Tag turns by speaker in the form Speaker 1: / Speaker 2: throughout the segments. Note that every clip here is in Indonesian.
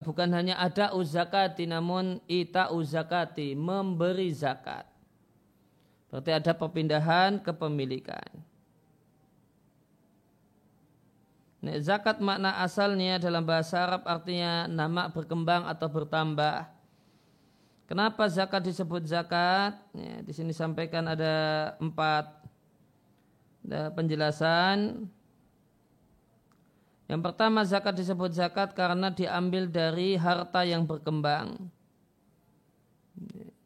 Speaker 1: bukan hanya ada uzakati namun ita uzakati memberi zakat. Berarti ada perpindahan kepemilikan. Nah, zakat makna asalnya dalam bahasa Arab artinya nama berkembang atau bertambah. Kenapa zakat disebut zakat? Ya, di sini sampaikan ada empat ada penjelasan. Yang pertama zakat disebut zakat karena diambil dari harta yang berkembang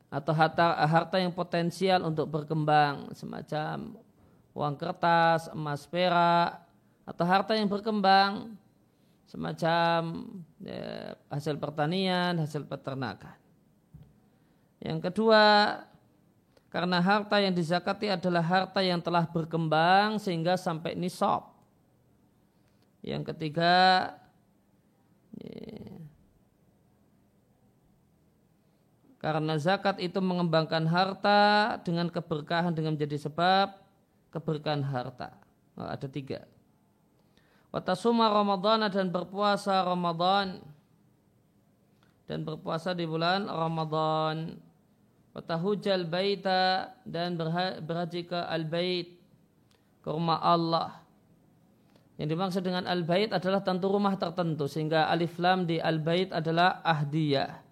Speaker 1: atau harta harta yang potensial untuk berkembang semacam uang kertas, emas perak atau harta yang berkembang semacam ya, hasil pertanian, hasil peternakan. Yang kedua, karena harta yang dizakati adalah harta yang telah berkembang sehingga sampai nisab. Yang ketiga, ya, karena zakat itu mengembangkan harta dengan keberkahan dengan menjadi sebab keberkahan harta. Oh, ada tiga. Watasuma Ramadan dan berpuasa Ramadan dan berpuasa di bulan Ramadan. Watahujal baita dan berhaji ke al-bait ke rumah Allah yang dimaksud dengan al-bait adalah tentu rumah tertentu sehingga alif lam di al-bait adalah ahdiyah.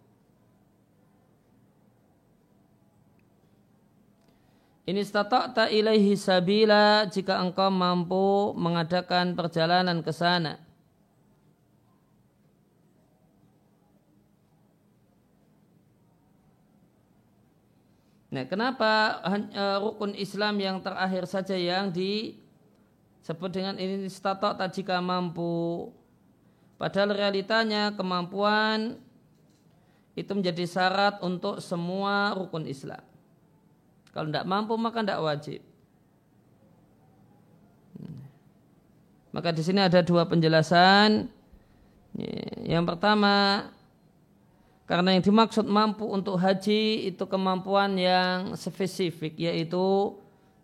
Speaker 1: Ini stata'ta ilaihi sabila jika engkau mampu mengadakan perjalanan ke sana. Nah, kenapa eh, rukun Islam yang terakhir saja yang di sebut dengan ini statok tak jika mampu padahal realitanya kemampuan itu menjadi syarat untuk semua rukun Islam. Kalau tidak mampu maka tidak wajib. Maka di sini ada dua penjelasan. Yang pertama karena yang dimaksud mampu untuk haji itu kemampuan yang spesifik yaitu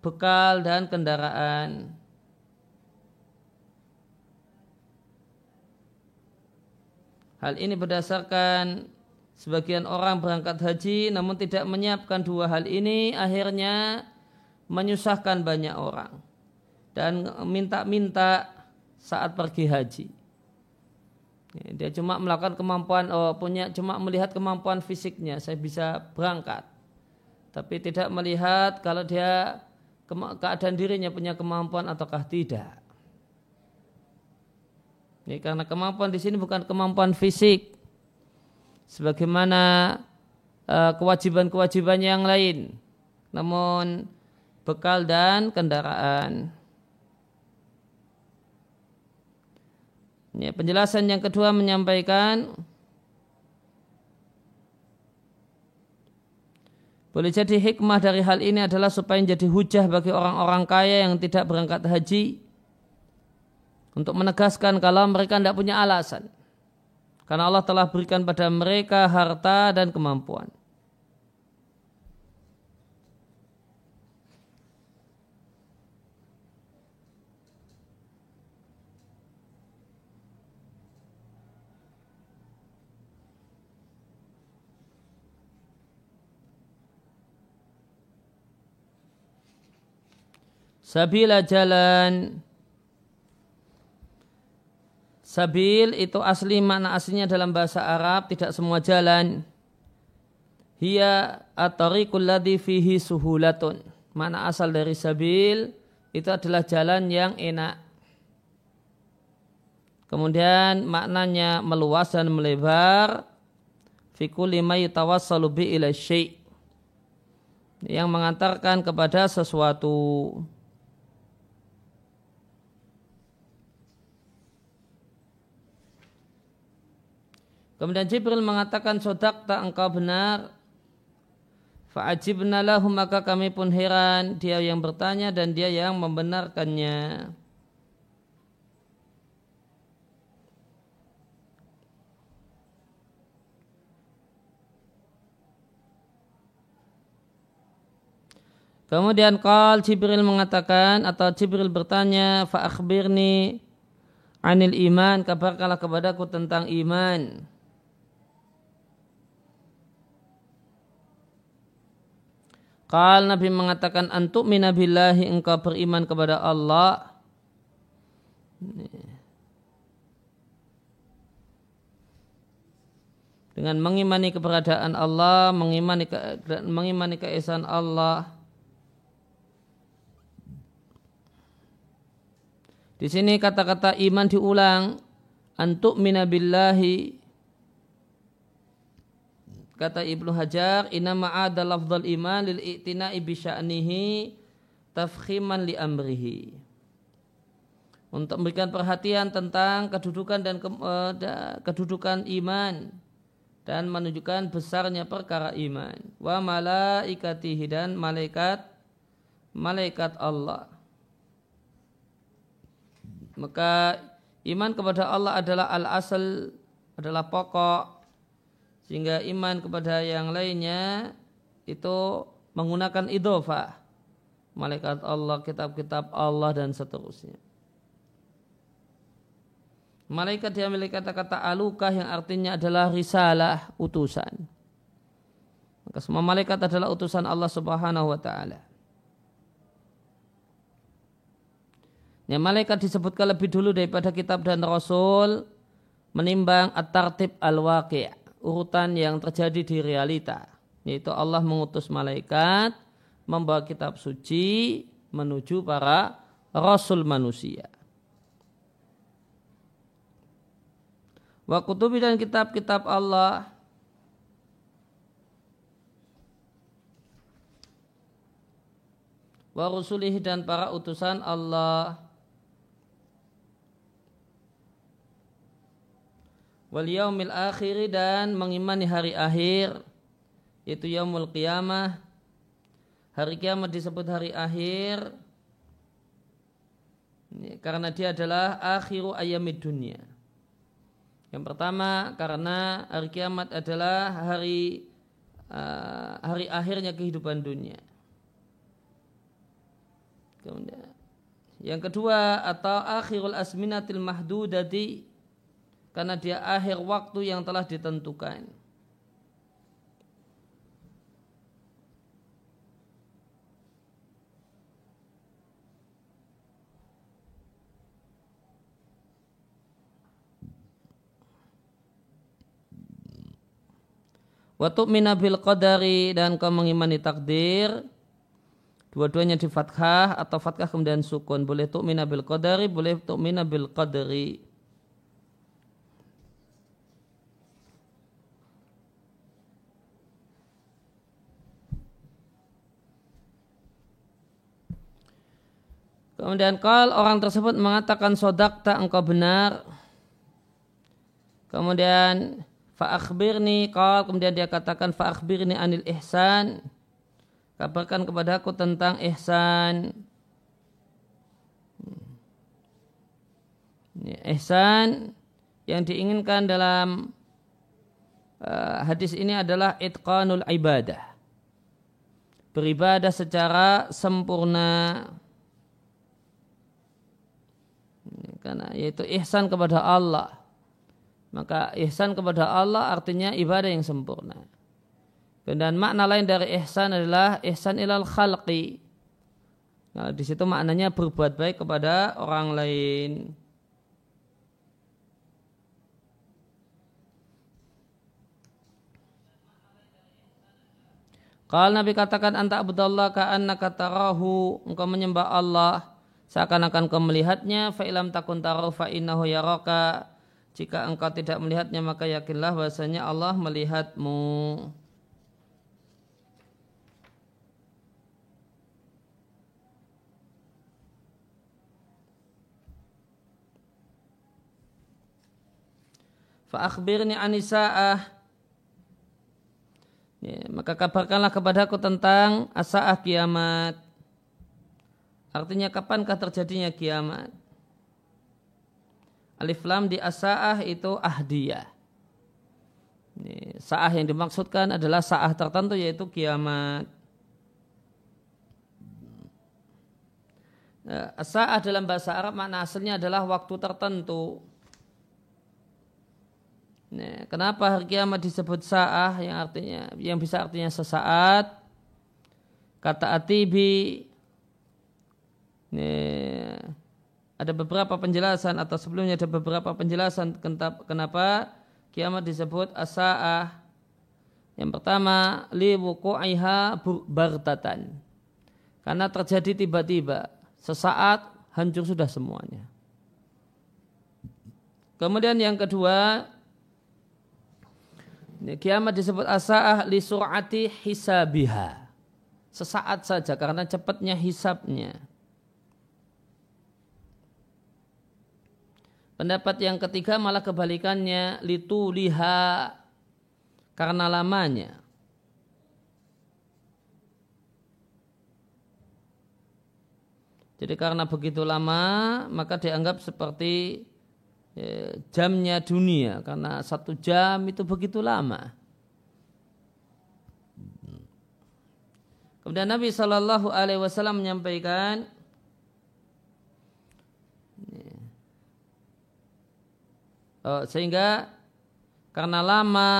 Speaker 1: bekal dan kendaraan Hal ini berdasarkan sebagian orang berangkat haji namun tidak menyiapkan dua hal ini akhirnya menyusahkan banyak orang dan minta-minta saat pergi haji. Dia cuma melakukan kemampuan, oh, punya cuma melihat kemampuan fisiknya, saya bisa berangkat. Tapi tidak melihat kalau dia keadaan dirinya punya kemampuan ataukah tidak. Ini karena kemampuan di sini bukan kemampuan fisik, sebagaimana uh, kewajiban-kewajiban yang lain, namun bekal dan kendaraan. Ini penjelasan yang kedua menyampaikan Boleh jadi hikmah dari hal ini adalah supaya menjadi hujah bagi orang-orang kaya yang tidak berangkat haji untuk menegaskan kalau mereka tidak punya alasan. Karena Allah telah berikan pada mereka harta dan kemampuan. Sabila jalan Sabil itu asli makna aslinya dalam bahasa Arab tidak semua jalan. Hiya at-tariqul ladzi fihi suhulatun. Makna asal dari sabil itu adalah jalan yang enak. Kemudian maknanya meluas dan melebar fi kulli ma yatawassalu bi ila syai' yang mengantarkan kepada sesuatu. Kemudian Jibril mengatakan sodak tak engkau benar. Fa'ajibna lahum maka kami pun heran dia yang bertanya dan dia yang membenarkannya. Kemudian kal Jibril mengatakan atau Jibril bertanya fa akhbirni anil iman kabarkanlah kepadaku tentang iman. Kal Nabi mengatakan antuk minabillahi engkau beriman kepada Allah. Dengan mengimani keberadaan Allah, mengimani ke, mengimani keesaan Allah. Di sini kata-kata iman diulang. Antuk minabillahi Kata Ibnu Hajar, inna ma'ada lafdhal iman lil i'tina'i bi sya'nihi tafkhiman li amrihi. Untuk memberikan perhatian tentang kedudukan dan ke, uh, kedudukan iman dan menunjukkan besarnya perkara iman. Wa malaikatihi dan malaikat malaikat Allah. Maka iman kepada Allah adalah al-asal adalah pokok sehingga iman kepada yang lainnya itu menggunakan idofah. Malaikat Allah, kitab-kitab Allah dan seterusnya. Malaikat memiliki kata-kata alukah yang artinya adalah risalah, utusan. Maka semua malaikat adalah utusan Allah subhanahu wa ta'ala. Ya, malaikat disebutkan lebih dulu daripada kitab dan rasul menimbang at-tartib al-waqi' urutan yang terjadi di realita yaitu Allah mengutus malaikat membawa kitab suci menuju para rasul manusia. Wa kutubi dan kitab-kitab Allah wa rusulihi dan para utusan Allah wal yaumil akhiri dan mengimani hari akhir itu yaumul qiyamah. Hari kiamat disebut hari akhir karena dia adalah akhiru ayamid dunia. Yang pertama karena hari kiamat adalah hari uh, hari akhirnya kehidupan dunia. Kemudian yang kedua atau akhirul asminatil mahdudati karena dia akhir waktu yang telah ditentukan. Waktu minabil qadari dan kau mengimani takdir. Dua-duanya di fathah atau fathah kemudian sukun. Boleh tu'mina bil qadari, boleh tu'mina bil qadari Kemudian kalau orang tersebut mengatakan sodak tak engkau benar. Kemudian fa'akhbirni kal kemudian dia katakan fa'akhbirni anil ihsan. Kabarkan kepada aku tentang ihsan. Ihsan yang diinginkan dalam uh, hadis ini adalah itqanul ibadah. Beribadah secara sempurna karena yaitu ihsan kepada Allah. Maka ihsan kepada Allah artinya ibadah yang sempurna. Dan makna lain dari ihsan adalah ihsan ilal khalqi. Nah, di situ maknanya berbuat baik kepada orang lain. Kalau Nabi katakan anta abdallah ka'annaka tarahu. Engkau menyembah Allah seakan-akan kau melihatnya fa'ilam takun taruh fa'innahu yaraka. Jika engkau tidak melihatnya maka yakinlah bahasanya Allah melihatmu. Fa'akhbirni anisa'ah. Ya, Maka kabarkanlah kepadaku tentang asa'ah kiamat Artinya kapankah terjadinya kiamat? Alif lam di asaah itu ahdiyah. Ini, saah yang dimaksudkan adalah saah tertentu yaitu kiamat. Nah, saah dalam bahasa Arab makna aslinya adalah waktu tertentu. Nah, kenapa hari kiamat disebut saah yang artinya yang bisa artinya sesaat? kata Atibi ini, ada beberapa penjelasan atau sebelumnya ada beberapa penjelasan kenapa kiamat disebut asa'ah. Yang pertama, li wuku'iha bartatan. Karena terjadi tiba-tiba, sesaat hancur sudah semuanya. Kemudian yang kedua, kiamat disebut asa'ah li sur'ati hisabiha. Sesaat saja karena cepatnya hisabnya. Pendapat yang ketiga malah kebalikannya litu liha karena lamanya. Jadi karena begitu lama maka dianggap seperti ya, jamnya dunia karena satu jam itu begitu lama. Kemudian Nabi Shallallahu Alaihi Wasallam menyampaikan Eh, sehingga karena lama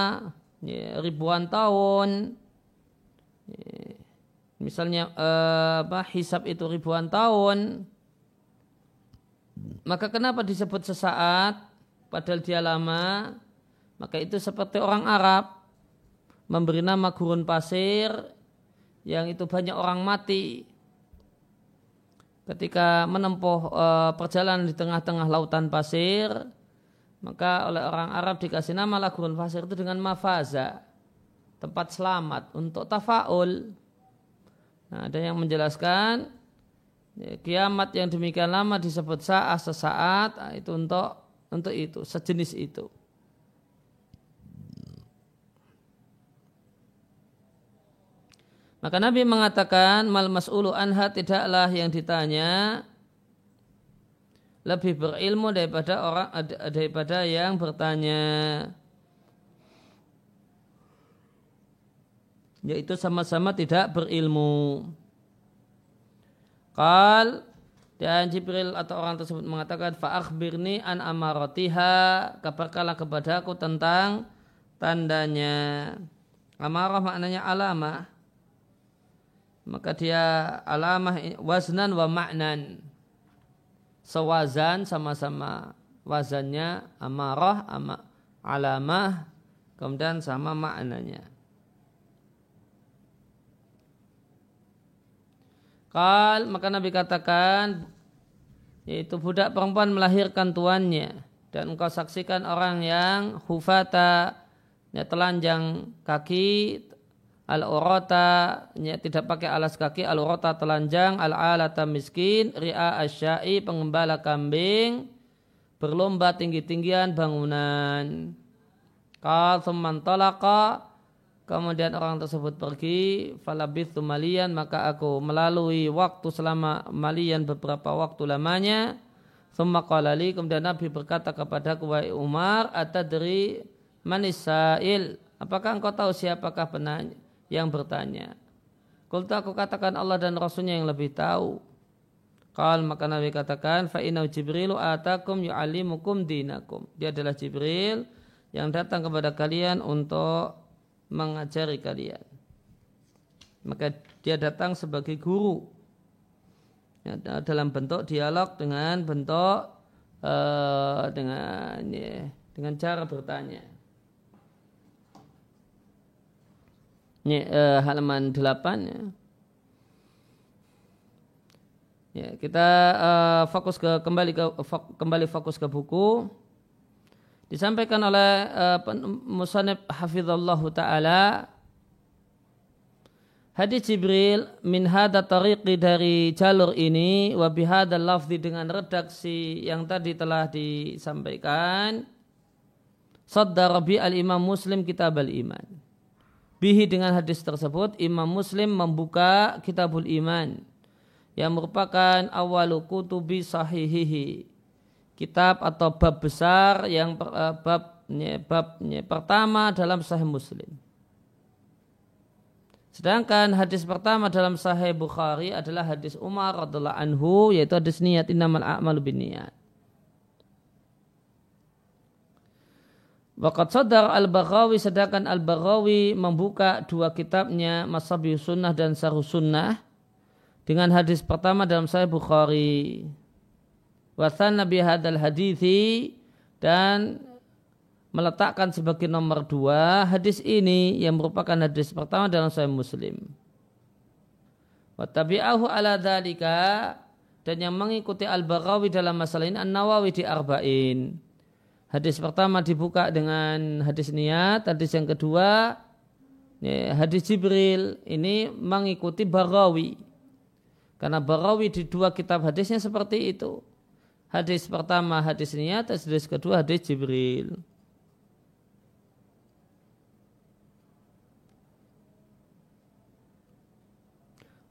Speaker 1: ya, ribuan tahun ya, misalnya uh, apa hisap itu ribuan tahun maka kenapa disebut sesaat? Padahal dia lama maka itu seperti orang Arab memberi nama gurun pasir yang itu banyak orang mati. Ketika menempuh uh, perjalanan di tengah-tengah lautan pasir maka oleh orang Arab dikasih nama Lagun Fasir itu dengan mafaza. Tempat selamat untuk tafaul. Nah, ada yang menjelaskan ya, kiamat yang demikian lama disebut saat sesaat nah, itu untuk untuk itu sejenis itu. Maka Nabi mengatakan mal mas'ulu anha tidaklah yang ditanya lebih berilmu daripada orang daripada yang bertanya yaitu sama-sama tidak berilmu. Kal dan Jibril atau orang tersebut mengatakan fa'akhbirni an amaratiha kabarkanlah kepadaku tentang tandanya. Amarah maknanya alamah. Maka dia alamah waznan wa ma'nan sewazan sama-sama wazannya amarah ama, alamah kemudian sama maknanya. Kal maka Nabi katakan yaitu budak perempuan melahirkan tuannya dan engkau saksikan orang yang hufata ya, telanjang kaki al urata tidak pakai alas kaki al urata telanjang al alata miskin ria asyai pengembala kambing berlomba tinggi-tinggian bangunan. Kal thumman talaka kemudian orang tersebut pergi falabithu malian maka aku melalui waktu selama malian beberapa waktu lamanya. Qalali kemudian Nabi berkata kepada wahai Umar atadri manisail. Apakah engkau tahu siapakah penanya yang bertanya. Kulta aku katakan Allah dan Rasulnya yang lebih tahu. Kal maka Nabi katakan fa inau Jibrilu atakum yu'allimukum dinakum. Dia adalah Jibril yang datang kepada kalian untuk mengajari kalian. Maka dia datang sebagai guru ya, dalam bentuk dialog dengan bentuk uh, dengan ya, dengan cara bertanya. Uh, halaman 8 ya. Ya, kita uh, fokus ke kembali ke fok, kembali fokus ke buku. Disampaikan oleh uh, Musanib Hafizallah Ta'ala Hadis Jibril min hada tariqi dari jalur ini wa bihada lafzi dengan redaksi yang tadi telah disampaikan Saddara bi al-imam muslim kitab al-iman Bihi dengan hadis tersebut Imam Muslim membuka Kitabul Iman yang merupakan awalu kutubi sahihihi kitab atau bab besar yang uh, babnya, babnya pertama dalam Sahih Muslim. Sedangkan hadis pertama dalam Sahih Bukhari adalah hadis Umar radhiallahu anhu yaitu hadis niat innamal a'malu binniyat. Waqat sadar al-Baghawi sedangkan al-Baghawi membuka dua kitabnya Masabi Sunnah dan Saru Sunnah dengan hadis pertama dalam Sahih Bukhari. Wasan Nabi hadal hadithi dan meletakkan sebagai nomor dua hadis ini yang merupakan hadis pertama dalam Sahih Muslim. Watabi'ahu ala dhalika dan yang mengikuti Al-Baghawi dalam masalah ini An-Nawawi di Arba'in. Hadis pertama dibuka dengan hadis niat, hadis yang kedua ya, hadis Jibril ini mengikuti Barawi. Karena Barawi di dua kitab hadisnya seperti itu. Hadis pertama hadis niat, hadis kedua hadis Jibril.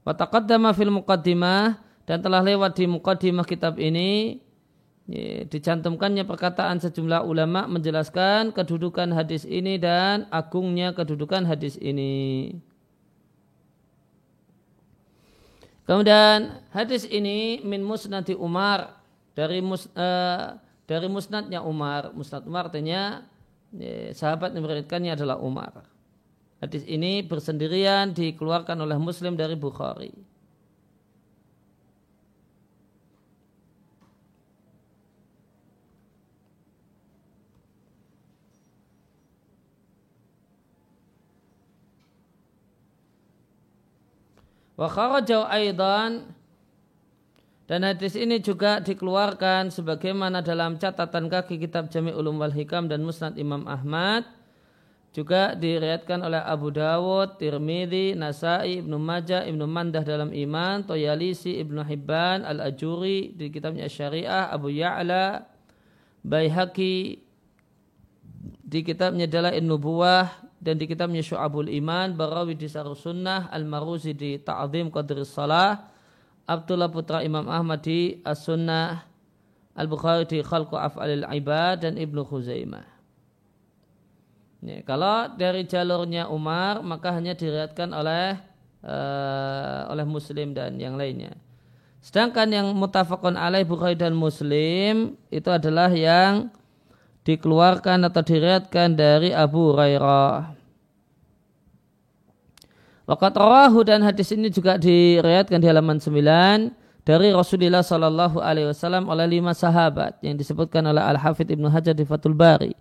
Speaker 1: Wataqaddama fil muqaddimah dan telah lewat di muqaddimah kitab ini dicantumkannya perkataan sejumlah ulama menjelaskan kedudukan hadis ini dan agungnya kedudukan hadis ini. Kemudian hadis ini min musnadi Umar dari mus, uh, dari musnadnya Umar. Musnad Umar artinya ya, sahabat yang meriwayatkannya adalah Umar. Hadis ini bersendirian dikeluarkan oleh Muslim dari Bukhari. Wa aidan. Dan hadis ini juga dikeluarkan sebagaimana dalam catatan kaki kitab Jami' Ulum wal Hikam dan Musnad Imam Ahmad. Juga diriatkan oleh Abu Dawud, Tirmidzi, Nasai, Ibnu Majah, Ibnu Mandah dalam Iman, Toyalisi, Ibnu Hibban, Al-Ajuri di kitabnya Syariah, Abu Ya'la, Baihaqi di kitabnya Dalail Nubuwah, dan di kitabnya Syu'abul Iman, Barawi di Sarul Sunnah, Al-Maruzi di Ta'zim Qadri Salah, Abdullah Putra Imam Ahmad di As-Sunnah, Al-Bukhari di Khalqu Af'alil Ibad dan Ibnu Khuzaimah. Ya, kalau dari jalurnya Umar maka hanya diriatkan oleh uh, oleh Muslim dan yang lainnya. Sedangkan yang mutafakun alaih Bukhari dan Muslim itu adalah yang dikeluarkan atau diriatkan dari Abu Hurairah. Waqat rawahu dan hadis ini juga diriatkan di halaman 9 dari Rasulullah Shallallahu Alaihi Wasallam oleh lima sahabat yang disebutkan oleh Al Hafidh Ibnu Hajar di Fathul Bari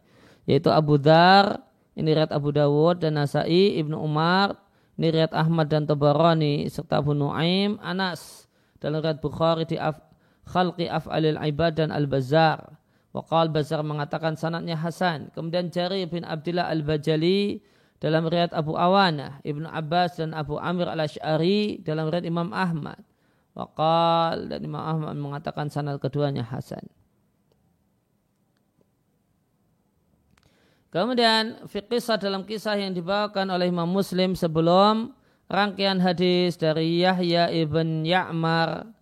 Speaker 1: yaitu Abu Dar ini riat Abu Dawud dan Nasai Ibnu Umar ini riat Ahmad dan Tabarani serta Abu Nuaim Anas dalam riat Bukhari di Af, Khalqi Af'alil Ibad dan Al-Bazar Waqal Bazar mengatakan sanatnya Hasan. Kemudian Jari bin Abdullah Al-Bajali dalam riat Abu Awana, Ibnu Abbas dan Abu Amir Al-Ash'ari dalam riat Imam Ahmad. Waqal dan Imam Ahmad mengatakan sanat keduanya Hasan. Kemudian fikisah dalam kisah yang dibawakan oleh Imam Muslim sebelum rangkaian hadis dari Yahya ibn Ya'mar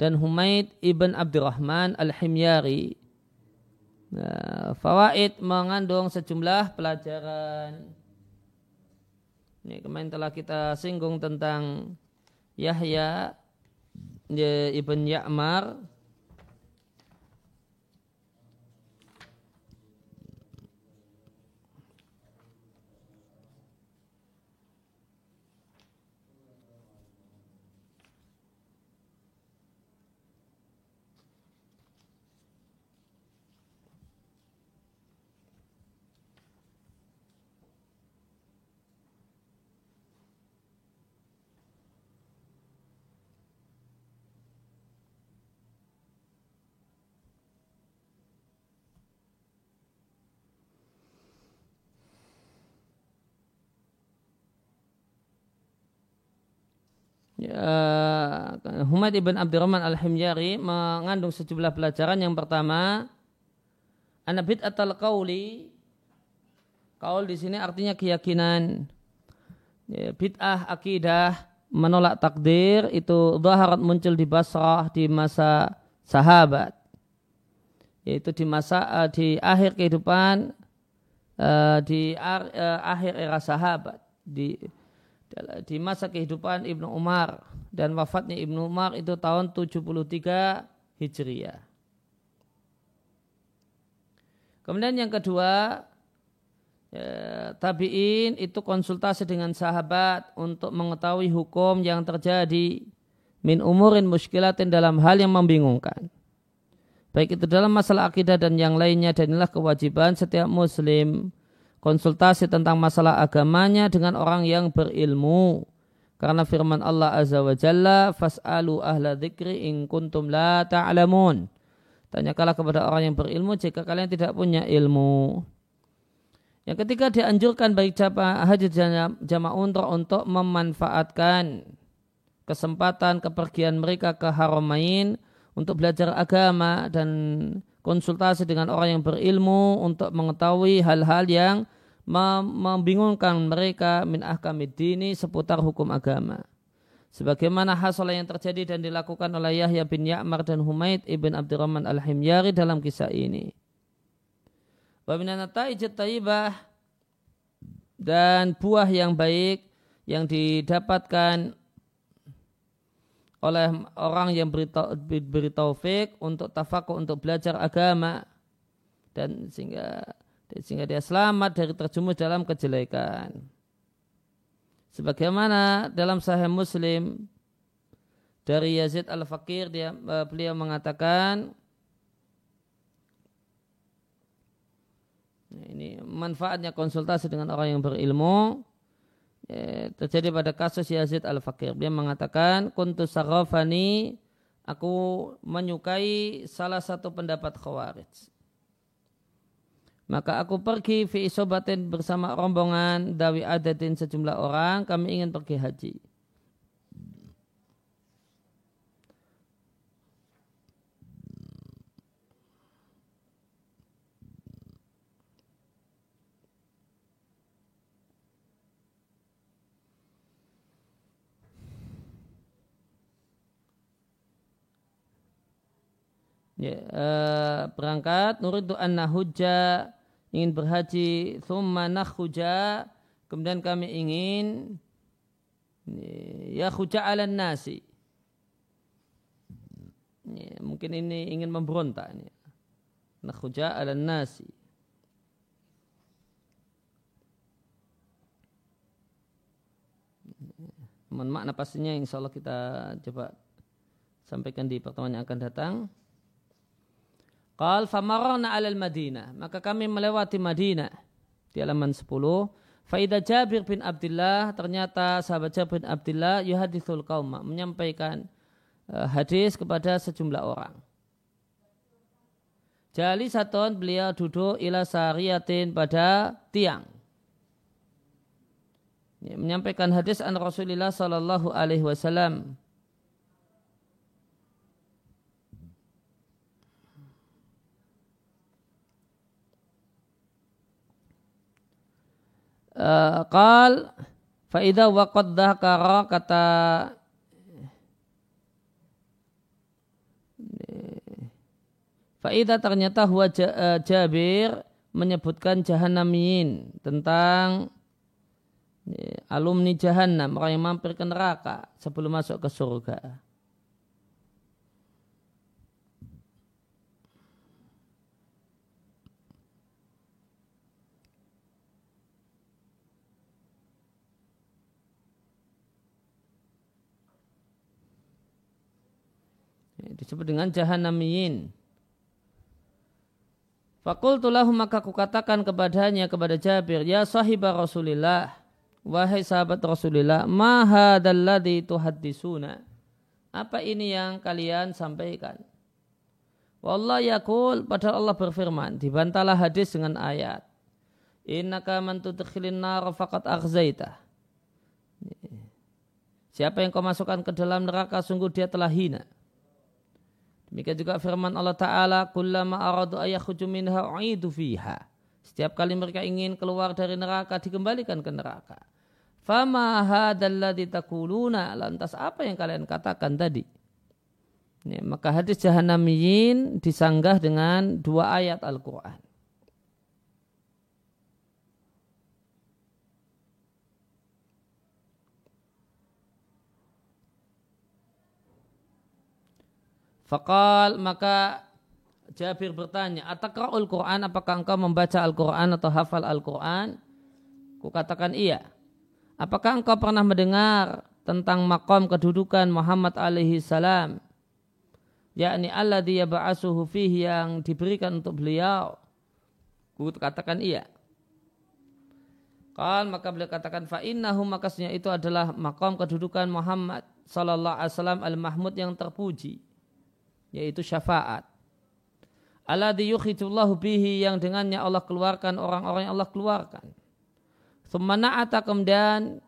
Speaker 1: dan Humaid ibn Abdurrahman al-Himyari Nah, fawaid mengandung sejumlah pelajaran. Ini kemarin telah kita singgung tentang Yahya ibn Ya'mar ya, Humaid ibn Abdurrahman al-Himyari mengandung sejumlah pelajaran. Yang pertama, anabit atal kauli. Kaul di sini artinya keyakinan. Ya, bid'ah akidah menolak takdir itu zaharat muncul di Basrah di masa sahabat. Yaitu di masa uh, di akhir kehidupan uh, di akhir era sahabat di di masa kehidupan Ibnu Umar dan wafatnya Ibnu Umar itu tahun 73 Hijriah. Kemudian yang kedua, ya, tabiin itu konsultasi dengan sahabat untuk mengetahui hukum yang terjadi min umurin muskilatin dalam hal yang membingungkan. Baik itu dalam masalah akidah dan yang lainnya dan inilah kewajiban setiap muslim konsultasi tentang masalah agamanya dengan orang yang berilmu. Karena firman Allah Azza wa Jalla, Fas'alu ahla dzikri in kuntum la ta'lamun. Tanyakanlah kepada orang yang berilmu jika kalian tidak punya ilmu. Yang ketiga dianjurkan baik jamaah haji jamaah untuk untuk memanfaatkan kesempatan kepergian mereka ke Haramain untuk belajar agama dan konsultasi dengan orang yang berilmu untuk mengetahui hal-hal yang membingungkan mereka min ahkamid dini seputar hukum agama sebagaimana hasil yang terjadi dan dilakukan oleh Yahya bin Ya'mar dan Humaid ibn Abdurrahman al-Himyari dalam kisah ini. dan buah yang baik yang didapatkan oleh orang yang beri, beri taufik untuk tafakuh untuk belajar agama dan sehingga sehingga dia selamat dari terjumus dalam kejelekan. Sebagaimana dalam Sahih Muslim dari Yazid Al-Fakir dia eh, beliau mengatakan ini manfaatnya konsultasi dengan orang yang berilmu ya, terjadi pada kasus Yazid Al-Fakir. Dia mengatakan kuntu sarafani aku menyukai salah satu pendapat Khawarij. Maka aku pergi fi isobatin bersama rombongan dawi adatin sejumlah orang. Kami ingin pergi haji. Ya, uh, berangkat. Nuridu anna hujja. Ingin berhaji. Thumma nakhuja. Kemudian kami ingin ya khuja ala nasi. Ya, mungkin ini ingin memberontak ini. Nakhuja ala nasi. Mohon makna pastinya insya Allah kita coba sampaikan di pertemuan yang akan datang Qal famarana alal Madinah. Maka kami melewati Madinah. Di halaman 10. Faida Jabir bin Abdullah. Ternyata sahabat Jabir bin Abdullah yuhadithul kaum. Menyampaikan uh, hadis kepada sejumlah orang. Jali saton beliau duduk ila sariyatin pada tiang. menyampaikan hadis an Rasulullah sallallahu alaihi wasallam uh, qal fa idza waqad dzakara kata Faida ternyata huwa eh, Jabir menyebutkan jahannamiyin tentang alumni jahannam orang yang mampir ke neraka sebelum masuk ke surga. Disebut dengan jahannamiyin. Fakultulahu maka kukatakan kepadanya kepada Jabir, Ya sahibah Rasulillah, wahai sahabat Rasulillah, maha dalladhi tuhaddisuna. Apa ini yang kalian sampaikan? Wallah yakul, padahal Allah berfirman, dibantalah hadis dengan ayat. Innaka man tudkhilin nar faqad akhzaitah. Siapa yang kau masukkan ke dalam neraka, sungguh dia telah hina. Demikian juga firman Allah Ta'ala, Kullama aradu ayakhruju minha u'idu fiha. Setiap kali mereka ingin keluar dari neraka, dikembalikan ke neraka. Fama hadalladhi takuluna. Lantas apa yang kalian katakan tadi? Ya, maka hadis jahannamiyin disanggah dengan dua ayat Al-Quran. Fakal maka Jabir bertanya, Atakra'ul Quran, apakah engkau membaca Al-Quran atau hafal Al-Quran? Kukatakan iya. Apakah engkau pernah mendengar tentang makom kedudukan Muhammad alaihi salam? Yakni Allah dia ba'asuhu fihi yang diberikan untuk beliau. Kukatakan iya. Kal maka beliau katakan fa innahu makasnya itu adalah makom kedudukan Muhammad sallallahu alaihi wasallam al-mahmud yang terpuji yaitu syafaat. Alladhi yukhidullahu bihi yang dengannya Allah keluarkan orang-orang yang Allah keluarkan. Thummana'ata kemudian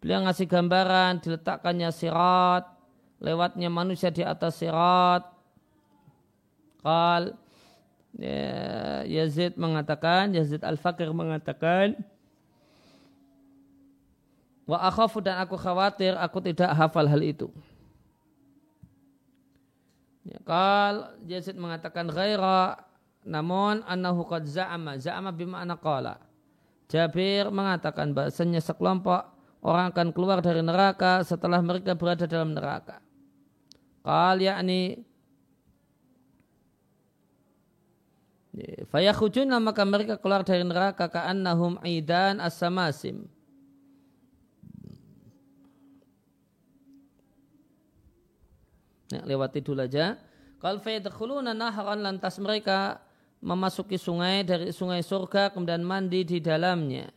Speaker 1: beliau ngasih gambaran diletakkannya sirat, lewatnya manusia di atas sirat. Kal ya, Yazid mengatakan, Yazid Al-Fakir mengatakan, Wa akhafu dan aku khawatir aku tidak hafal hal itu. Ya, kal Yazid mengatakan ghaira namun annahu qad za'ama za'ama bima'na qala. Jabir mengatakan bahasanya sekelompok orang akan keluar dari neraka setelah mereka berada dalam neraka. Qal yakni ya, Fayakhujuna maka mereka keluar dari neraka ka'annahum aidan as-samasim Ya, lewati dulu aja. Kalau fayadkhuluna naharan lantas mereka memasuki sungai dari sungai surga kemudian mandi di dalamnya.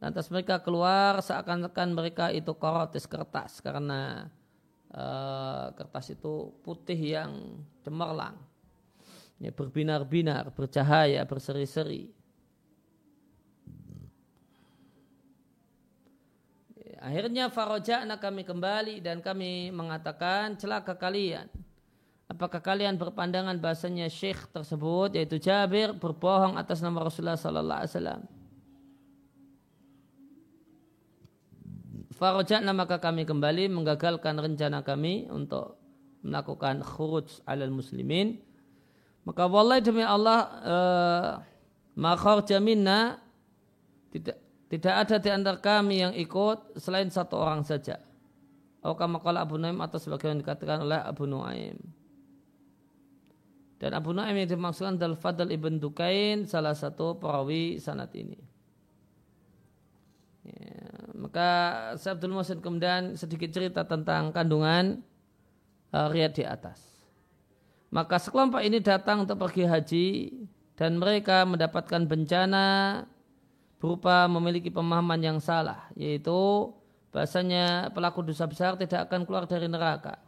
Speaker 1: Lantas mereka keluar seakan-akan mereka itu korotis kertas karena uh, kertas itu putih yang cemerlang. Ya, berbinar-binar, bercahaya, berseri-seri. Akhirnya faroja'na kami kembali dan kami mengatakan celaka kalian. Apakah kalian berpandangan bahasanya syekh tersebut yaitu Jabir berbohong atas nama Rasulullah sallallahu alaihi wasallam? Faroja'na maka kami kembali menggagalkan rencana kami untuk melakukan khuruj alal muslimin. Maka wallahi demi Allah uh, ma jaminna tidak tidak ada di antara kami yang ikut selain satu orang saja. Atau kama Abu Nuaim atau sebagaimana dikatakan oleh Abu Nuaim. Dan Abu Nuaim yang dimaksudkan adalah Fadl ibn Dukain, salah satu perawi sanat ini. Ya, maka Syekh Abdul Muhsin kemudian sedikit cerita tentang kandungan uh, riad di atas. Maka sekelompok ini datang untuk pergi haji dan mereka mendapatkan bencana berupa memiliki pemahaman yang salah yaitu bahasanya pelaku dosa besar tidak akan keluar dari neraka.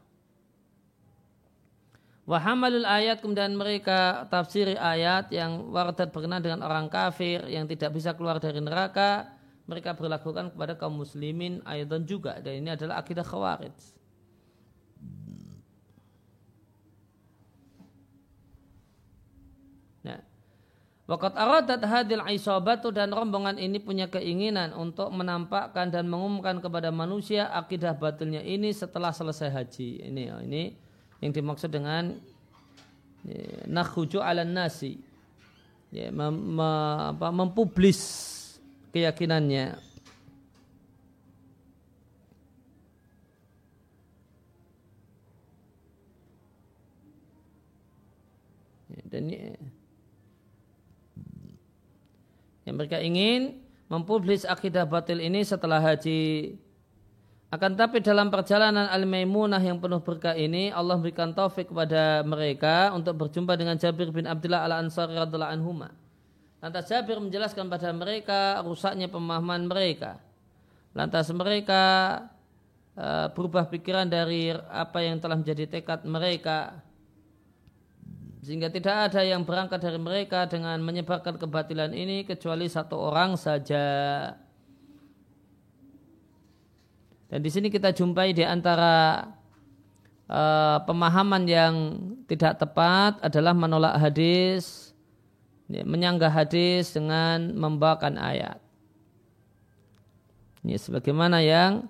Speaker 1: Wahamalul ayat kemudian mereka tafsiri ayat yang waradat berkenaan dengan orang kafir yang tidak bisa keluar dari neraka mereka berlakukan kepada kaum muslimin ayatan juga dan ini adalah akidah khawarij. Wakat aradat hadil aisobatu dan rombongan ini punya keinginan untuk menampakkan dan mengumumkan kepada manusia akidah batilnya ini setelah selesai haji. Ini oh, ini yang dimaksud dengan nakhuju ala nasi. Ya, mempublis keyakinannya. Ya, dan ini yang mereka ingin mempublis akidah batil ini setelah haji. Akan tapi dalam perjalanan Al-Maimunah yang penuh berkah ini Allah berikan taufik kepada mereka untuk berjumpa dengan Jabir bin Abdullah al-Ansari radhiallahu anhuma. Lantas Jabir menjelaskan pada mereka rusaknya pemahaman mereka. Lantas mereka uh, berubah pikiran dari apa yang telah menjadi tekad mereka sehingga tidak ada yang berangkat dari mereka dengan menyebarkan kebatilan ini kecuali satu orang saja. Dan di sini kita jumpai di antara uh, pemahaman yang tidak tepat adalah menolak hadis, ya, menyanggah hadis dengan membawakan ayat. Ini sebagaimana yang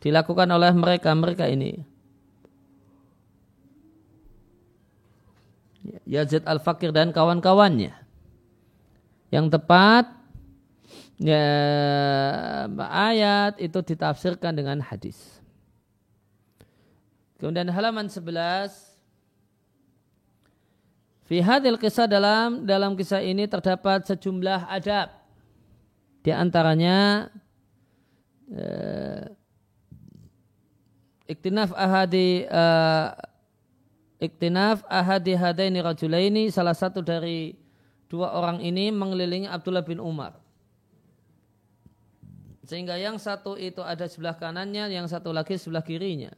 Speaker 1: dilakukan oleh mereka-mereka ini. Yazid Al-Fakir dan kawan-kawannya. Yang tepat ya, ayat itu ditafsirkan dengan hadis. Kemudian halaman 11 Fi hadil kisah dalam dalam kisah ini terdapat sejumlah adab. Di antaranya uh, iktinaf ahadi uh, iktinaf ahadi hadaini rajulaini salah satu dari dua orang ini mengelilingi Abdullah bin Umar. Sehingga yang satu itu ada sebelah kanannya, yang satu lagi sebelah kirinya.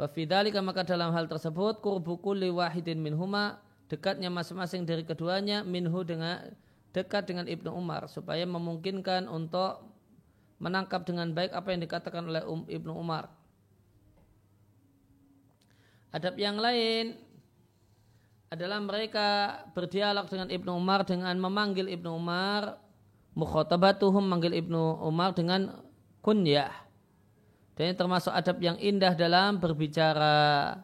Speaker 1: Wafidalika maka dalam hal tersebut kurbu kulli wahidin minhuma dekatnya masing-masing dari keduanya minhu dengan dekat dengan Ibnu Umar supaya memungkinkan untuk menangkap dengan baik apa yang dikatakan oleh um, Ibnu Umar. Adab yang lain adalah mereka berdialog dengan Ibnu Umar dengan memanggil Ibnu Umar mukhatabatuhum manggil Ibnu Umar dengan kunyah dan ini termasuk adab yang indah dalam berbicara.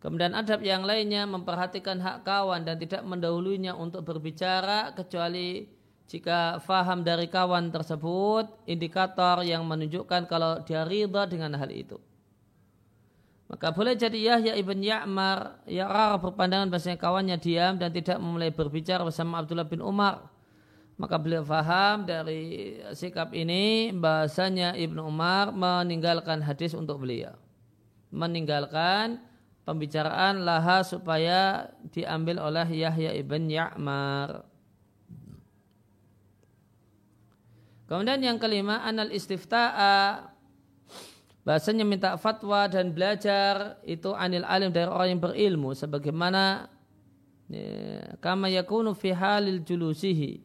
Speaker 1: Kemudian adab yang lainnya memperhatikan hak kawan dan tidak mendahulunya untuk berbicara kecuali jika faham dari kawan tersebut indikator yang menunjukkan kalau dia ridha dengan hal itu. Maka boleh jadi Yahya ibn Ya'mar Ya'rar berpandangan bahasanya kawannya diam dan tidak memulai berbicara bersama Abdullah bin Umar maka beliau faham dari sikap ini bahasanya Ibnu Umar meninggalkan hadis untuk beliau. Meninggalkan pembicaraan laha supaya diambil oleh Yahya ibn Ya'mar. Kemudian yang kelima, anal istifta'a bahasanya minta fatwa dan belajar itu anil alim dari orang yang berilmu sebagaimana ya, kama yakunu fi halil julusihi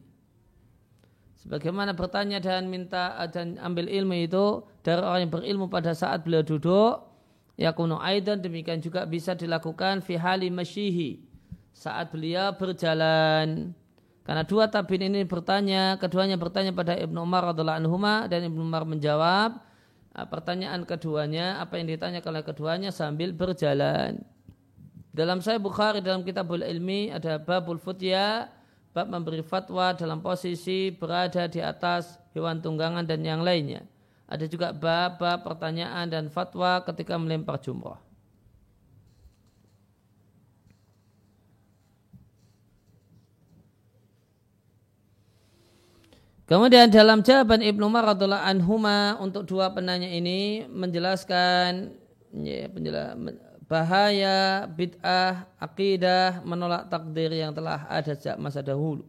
Speaker 1: Sebagaimana bertanya dan minta dan ambil ilmu itu dari orang yang berilmu pada saat beliau duduk, ya kuno aidan demikian juga bisa dilakukan fi hali masyihi saat beliau berjalan. Karena dua tabin ini bertanya, keduanya bertanya pada Ibnu Umar radhiallahu anhu dan Ibnu Umar menjawab ah, pertanyaan keduanya apa yang ditanya oleh keduanya sambil berjalan. Dalam saya Bukhari dalam kitabul ilmi ada babul futya bab memberi fatwa dalam posisi berada di atas hewan tunggangan dan yang lainnya. Ada juga bab, bab pertanyaan dan fatwa ketika melempar jumrah. Kemudian dalam jawaban Ibnu Umar radhiallahu anhuma untuk dua penanya ini menjelaskan ya, bahaya bid'ah, akidah, menolak takdir yang telah ada sejak masa dahulu.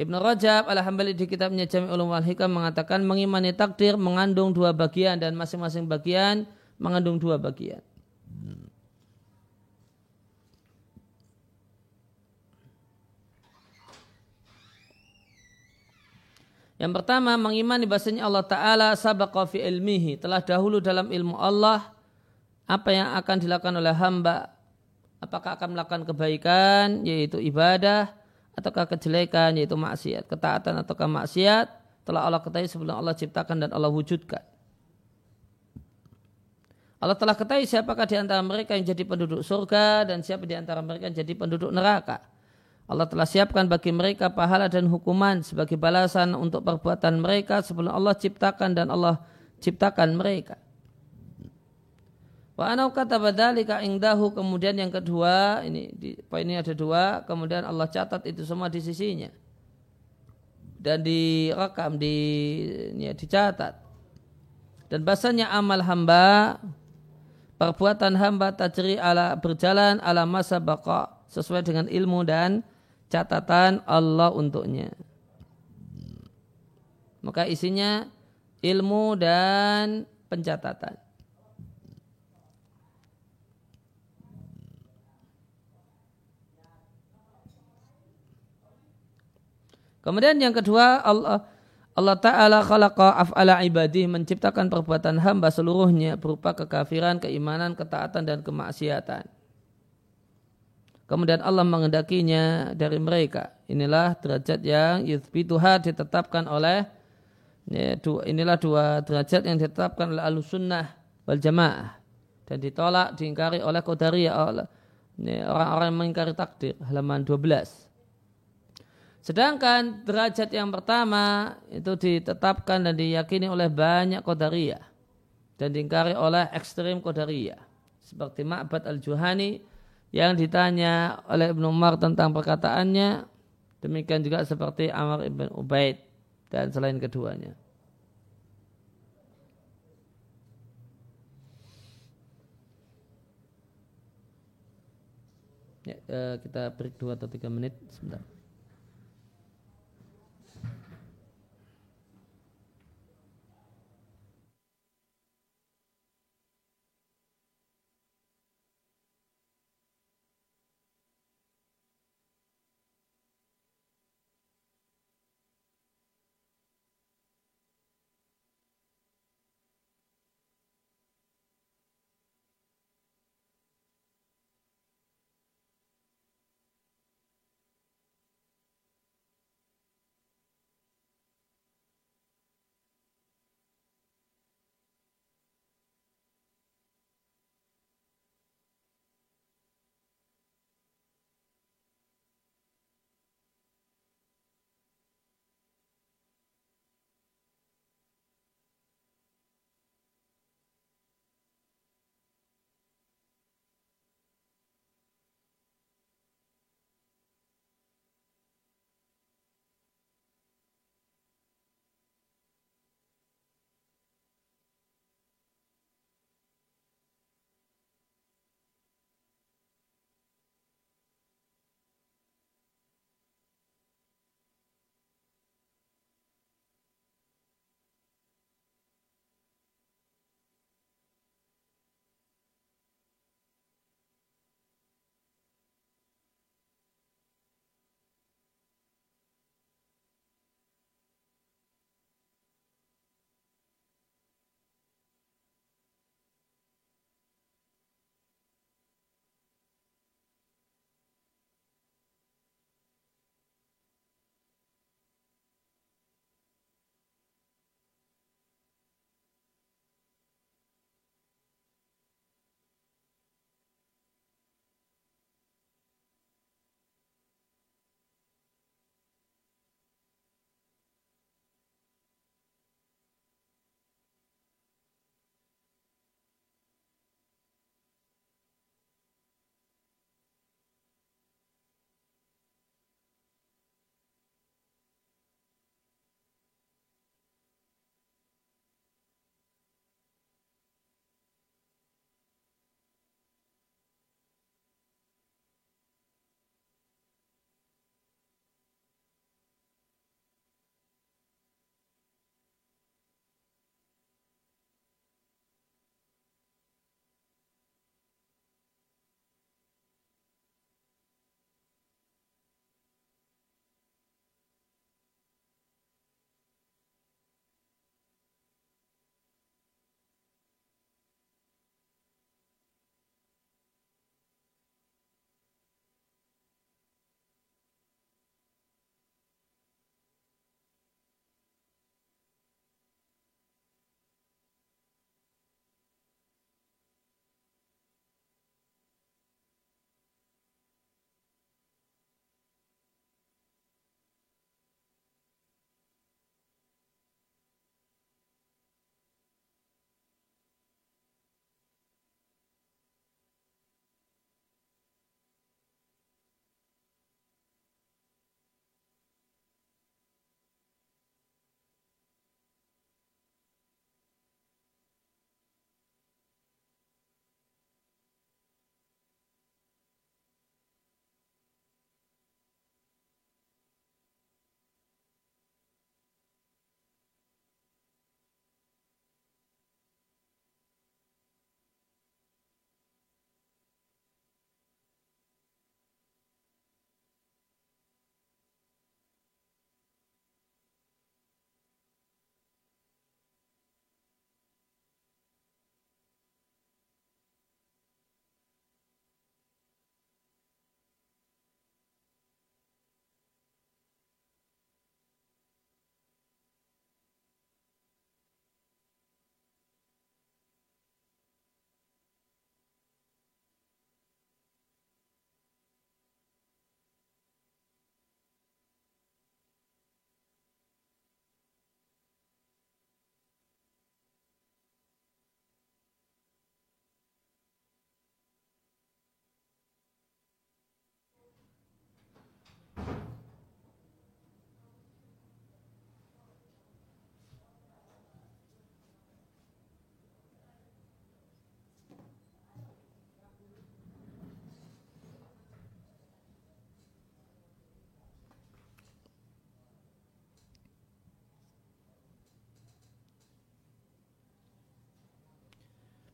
Speaker 1: Ibnu Rajab al-Hambali di kitabnya Jami Ulum wal Hikam mengatakan mengimani takdir mengandung dua bagian dan masing-masing bagian mengandung dua bagian. Yang pertama mengimani bahasanya Allah Ta'ala sabaqa fi ilmihi. Telah dahulu dalam ilmu Allah apa yang akan dilakukan oleh hamba? Apakah akan melakukan kebaikan yaitu ibadah ataukah kejelekan yaitu maksiat? Ketaatan ataukah maksiat? Telah Allah ketahui sebelum Allah ciptakan dan Allah wujudkan. Allah telah ketahui siapakah di antara mereka yang jadi penduduk surga dan siapa di antara mereka yang jadi penduduk neraka. Allah telah siapkan bagi mereka pahala dan hukuman sebagai balasan untuk perbuatan mereka sebelum Allah ciptakan dan Allah ciptakan mereka. Wa anau kata badalika ingdahu. Kemudian yang kedua ini di poin ini ada dua kemudian Allah catat itu semua di sisinya. Dan direkam di ya, dicatat. Dan bahasanya amal hamba perbuatan hamba tajri ala berjalan ala masa baqa sesuai dengan ilmu dan catatan Allah untuknya maka isinya ilmu dan pencatatan Kemudian yang kedua Allah Allah Ta'ala khalaqa af'ala ibadih menciptakan perbuatan hamba seluruhnya berupa kekafiran, keimanan, ketaatan, dan kemaksiatan. Kemudian Allah mengendakinya dari mereka. Inilah derajat yang yuthbituha ditetapkan oleh ya, inilah dua derajat yang ditetapkan oleh al-sunnah wal jamaah dan ditolak diingkari oleh qadariyah ya, orang-orang yang mengingkari takdir halaman 12. Sedangkan derajat yang pertama itu ditetapkan dan diyakini oleh banyak kodaria dan diingkari oleh ekstrim kodaria. seperti Ma'bad al-Juhani yang ditanya oleh Ibnu Umar tentang perkataannya demikian juga seperti Amr ibn Ubaid dan selain keduanya. Ya, eh, kita break 2 atau 3 menit sebentar.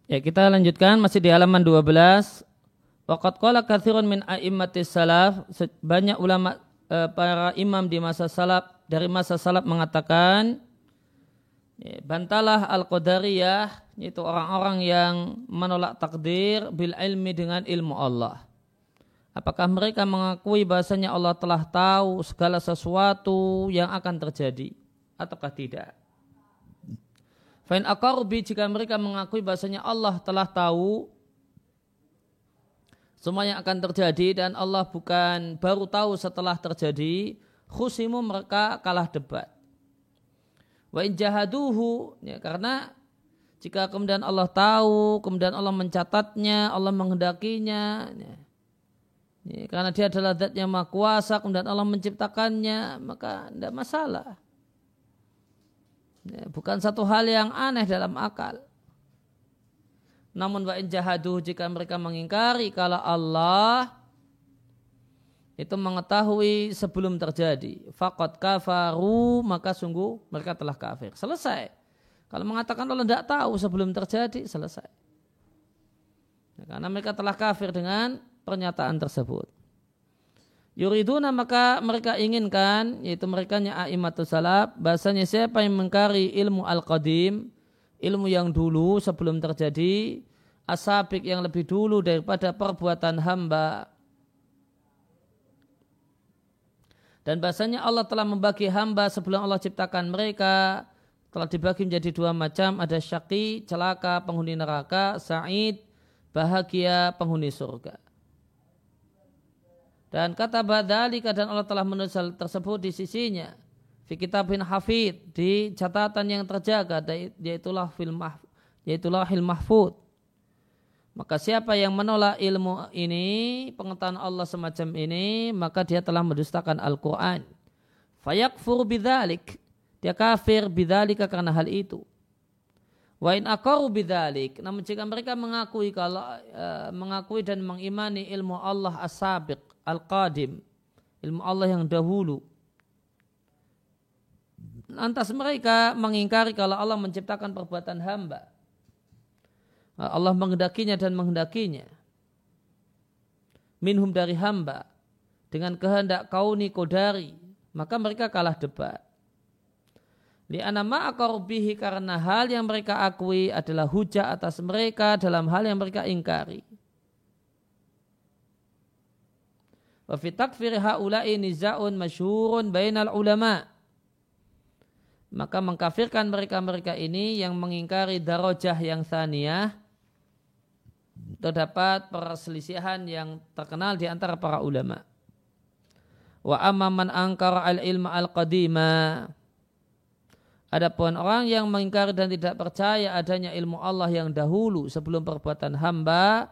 Speaker 1: Ya, kita lanjutkan masih di halaman 12. Waqad qala katsirun min a'immatis salaf, banyak ulama eh, para imam di masa salaf dari masa salaf mengatakan ya, bantalah al-qadariyah yaitu orang-orang yang menolak takdir bil ilmi dengan ilmu Allah. Apakah mereka mengakui bahasanya Allah telah tahu segala sesuatu yang akan terjadi ataukah tidak? Fain akarubi jika mereka mengakui bahasanya Allah telah tahu semua yang akan terjadi dan Allah bukan baru tahu setelah terjadi, khusimu mereka kalah debat. Wa in jahaduhu ya, karena jika kemudian Allah tahu, kemudian Allah mencatatnya, Allah menghendakinya, ya, ya, karena dia adalah zat yang maha kuasa, kemudian Allah menciptakannya, maka tidak masalah. Ya, bukan satu hal yang aneh dalam akal. Namun wa jahadu jika mereka mengingkari kalau Allah itu mengetahui sebelum terjadi. Fakot kafaru maka sungguh mereka telah kafir. Selesai. Kalau mengatakan Allah tidak tahu sebelum terjadi selesai. Ya, karena mereka telah kafir dengan pernyataan tersebut. Yuriduna maka mereka inginkan yaitu mereka a'imatu salaf bahasanya siapa yang mengkari ilmu al-qadim ilmu yang dulu sebelum terjadi asabik yang lebih dulu daripada perbuatan hamba. Dan bahasanya Allah telah membagi hamba sebelum Allah ciptakan mereka telah dibagi menjadi dua macam ada syaki celaka penghuni neraka sa'id bahagia penghuni surga dan kata badalika dan Allah telah menulis hal tersebut di sisinya. Fi kitabin hafid di catatan yang terjaga yaitulah fil yaitulah hil mahfud. Maka siapa yang menolak ilmu ini, pengetahuan Allah semacam ini, maka dia telah mendustakan Al-Quran. Fayakfur bidalik. Dia kafir bidalika karena hal itu. Wa in akaru bidalik. Namun jika mereka mengakui kalau uh, mengakui dan mengimani ilmu Allah as-sabiq, al-qadim, ilmu Allah yang dahulu. Lantas mereka mengingkari kalau Allah menciptakan perbuatan hamba. Allah menghendakinya dan menghendakinya. Minhum dari hamba. Dengan kehendak kauni kodari. Maka mereka kalah debat. Li'ana ma'akarubihi karena hal yang mereka akui adalah hujah atas mereka dalam hal yang mereka ingkari. Wa fi takfir haula'i niza'un masyhurun bainal ulama. Maka mengkafirkan mereka-mereka ini yang mengingkari darajah yang saniyah terdapat perselisihan yang terkenal di antara para ulama. Wa amma man angkara al-ilma al-qadima. Adapun orang yang mengingkari dan tidak percaya adanya ilmu Allah yang dahulu sebelum perbuatan hamba,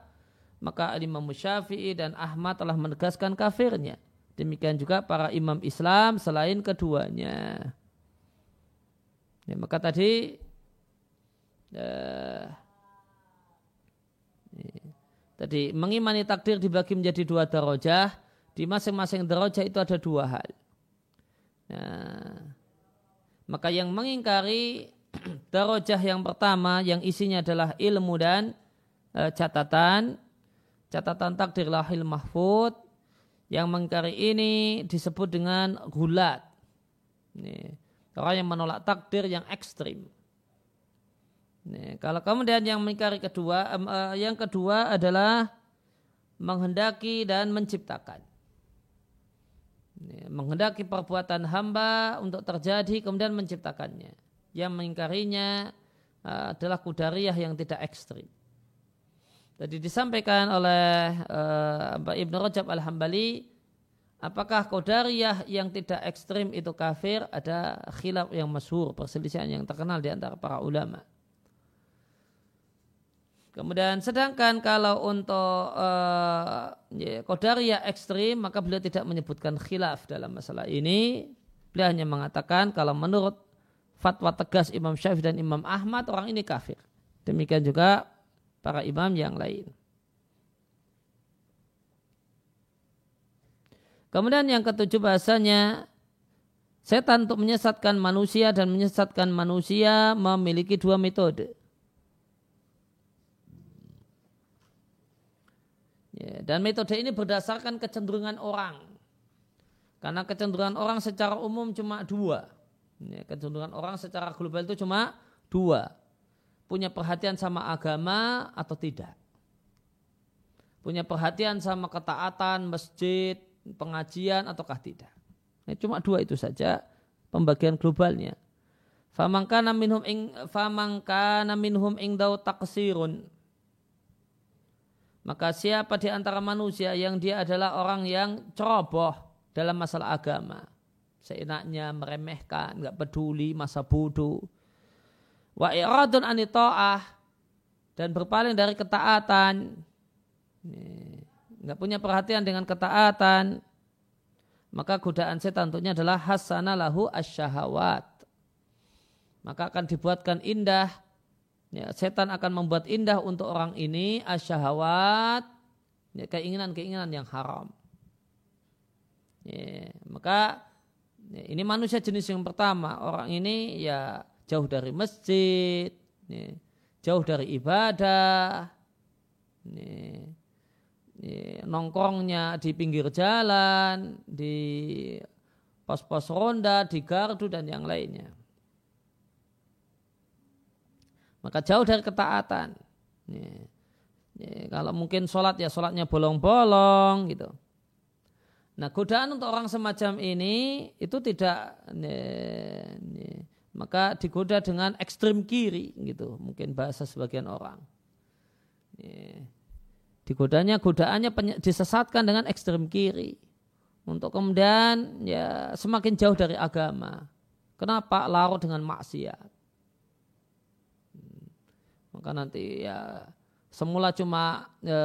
Speaker 1: maka Imam Syafi'i dan Ahmad telah menegaskan kafirnya. Demikian juga para imam Islam selain keduanya. Ya, maka tadi uh, tadi mengimani takdir dibagi menjadi dua darajah. Di masing-masing darajah itu ada dua hal. Nah, maka yang mengingkari darajah yang pertama yang isinya adalah ilmu dan uh, catatan catatan takdir lahil mahfud yang mengkari ini disebut dengan gulat. Ini, orang yang menolak takdir yang ekstrim. Ini, kalau kemudian yang mengkari kedua, uh, yang kedua adalah menghendaki dan menciptakan. Ini, menghendaki perbuatan hamba untuk terjadi kemudian menciptakannya. Yang mengingkarinya uh, adalah kudariyah yang tidak ekstrim. Tadi disampaikan oleh uh, Ibnu Rajab Al-Hambali apakah Qadariyah yang tidak ekstrim itu kafir ada khilaf yang masyhur perselisihan yang terkenal di antara para ulama. Kemudian sedangkan kalau untuk uh, ekstrim maka beliau tidak menyebutkan khilaf dalam masalah ini. Beliau hanya mengatakan kalau menurut fatwa tegas Imam Syafi'i dan Imam Ahmad orang ini kafir. Demikian juga para imam yang lain. Kemudian yang ketujuh bahasanya setan untuk menyesatkan manusia dan menyesatkan manusia memiliki dua metode. Ya, dan metode ini berdasarkan kecenderungan orang. Karena kecenderungan orang secara umum cuma dua. Ya, kecenderungan orang secara global itu cuma dua. Punya perhatian sama agama atau tidak. Punya perhatian sama ketaatan, masjid, pengajian ataukah tidak. Ya, cuma dua itu saja pembagian globalnya. Famangkana minhum ing famangkana minhum ing taksirun. Maka siapa di antara manusia yang dia adalah orang yang ceroboh dalam masalah agama. Seenaknya meremehkan, nggak peduli masa bodoh. Wa iradun anito'ah dan berpaling dari ketaatan. Nggak punya perhatian dengan ketaatan. Maka godaan setan tentunya adalah hasana lahu asyahawat. Maka akan dibuatkan indah. Ya, setan akan membuat indah untuk orang ini asyahawat. Ya, keinginan-keinginan yang haram. Ya, maka ya, ini manusia jenis yang pertama. Orang ini ya jauh dari masjid ya, jauh dari ibadah ya, ya, nongkrongnya di pinggir jalan di pos-pos ronda di gardu dan yang lainnya maka jauh dari ketaatan. Ya. Ya, kalau mungkin sholat ya sholatnya bolong-bolong gitu. Nah godaan untuk orang semacam ini itu tidak ya, ya, maka digoda dengan ekstrim kiri gitu mungkin bahasa sebagian orang. Ya. Digodanya godaannya disesatkan dengan ekstrim kiri untuk kemudian ya semakin jauh dari agama. Kenapa larut dengan maksiat? maka nanti ya semula cuma e,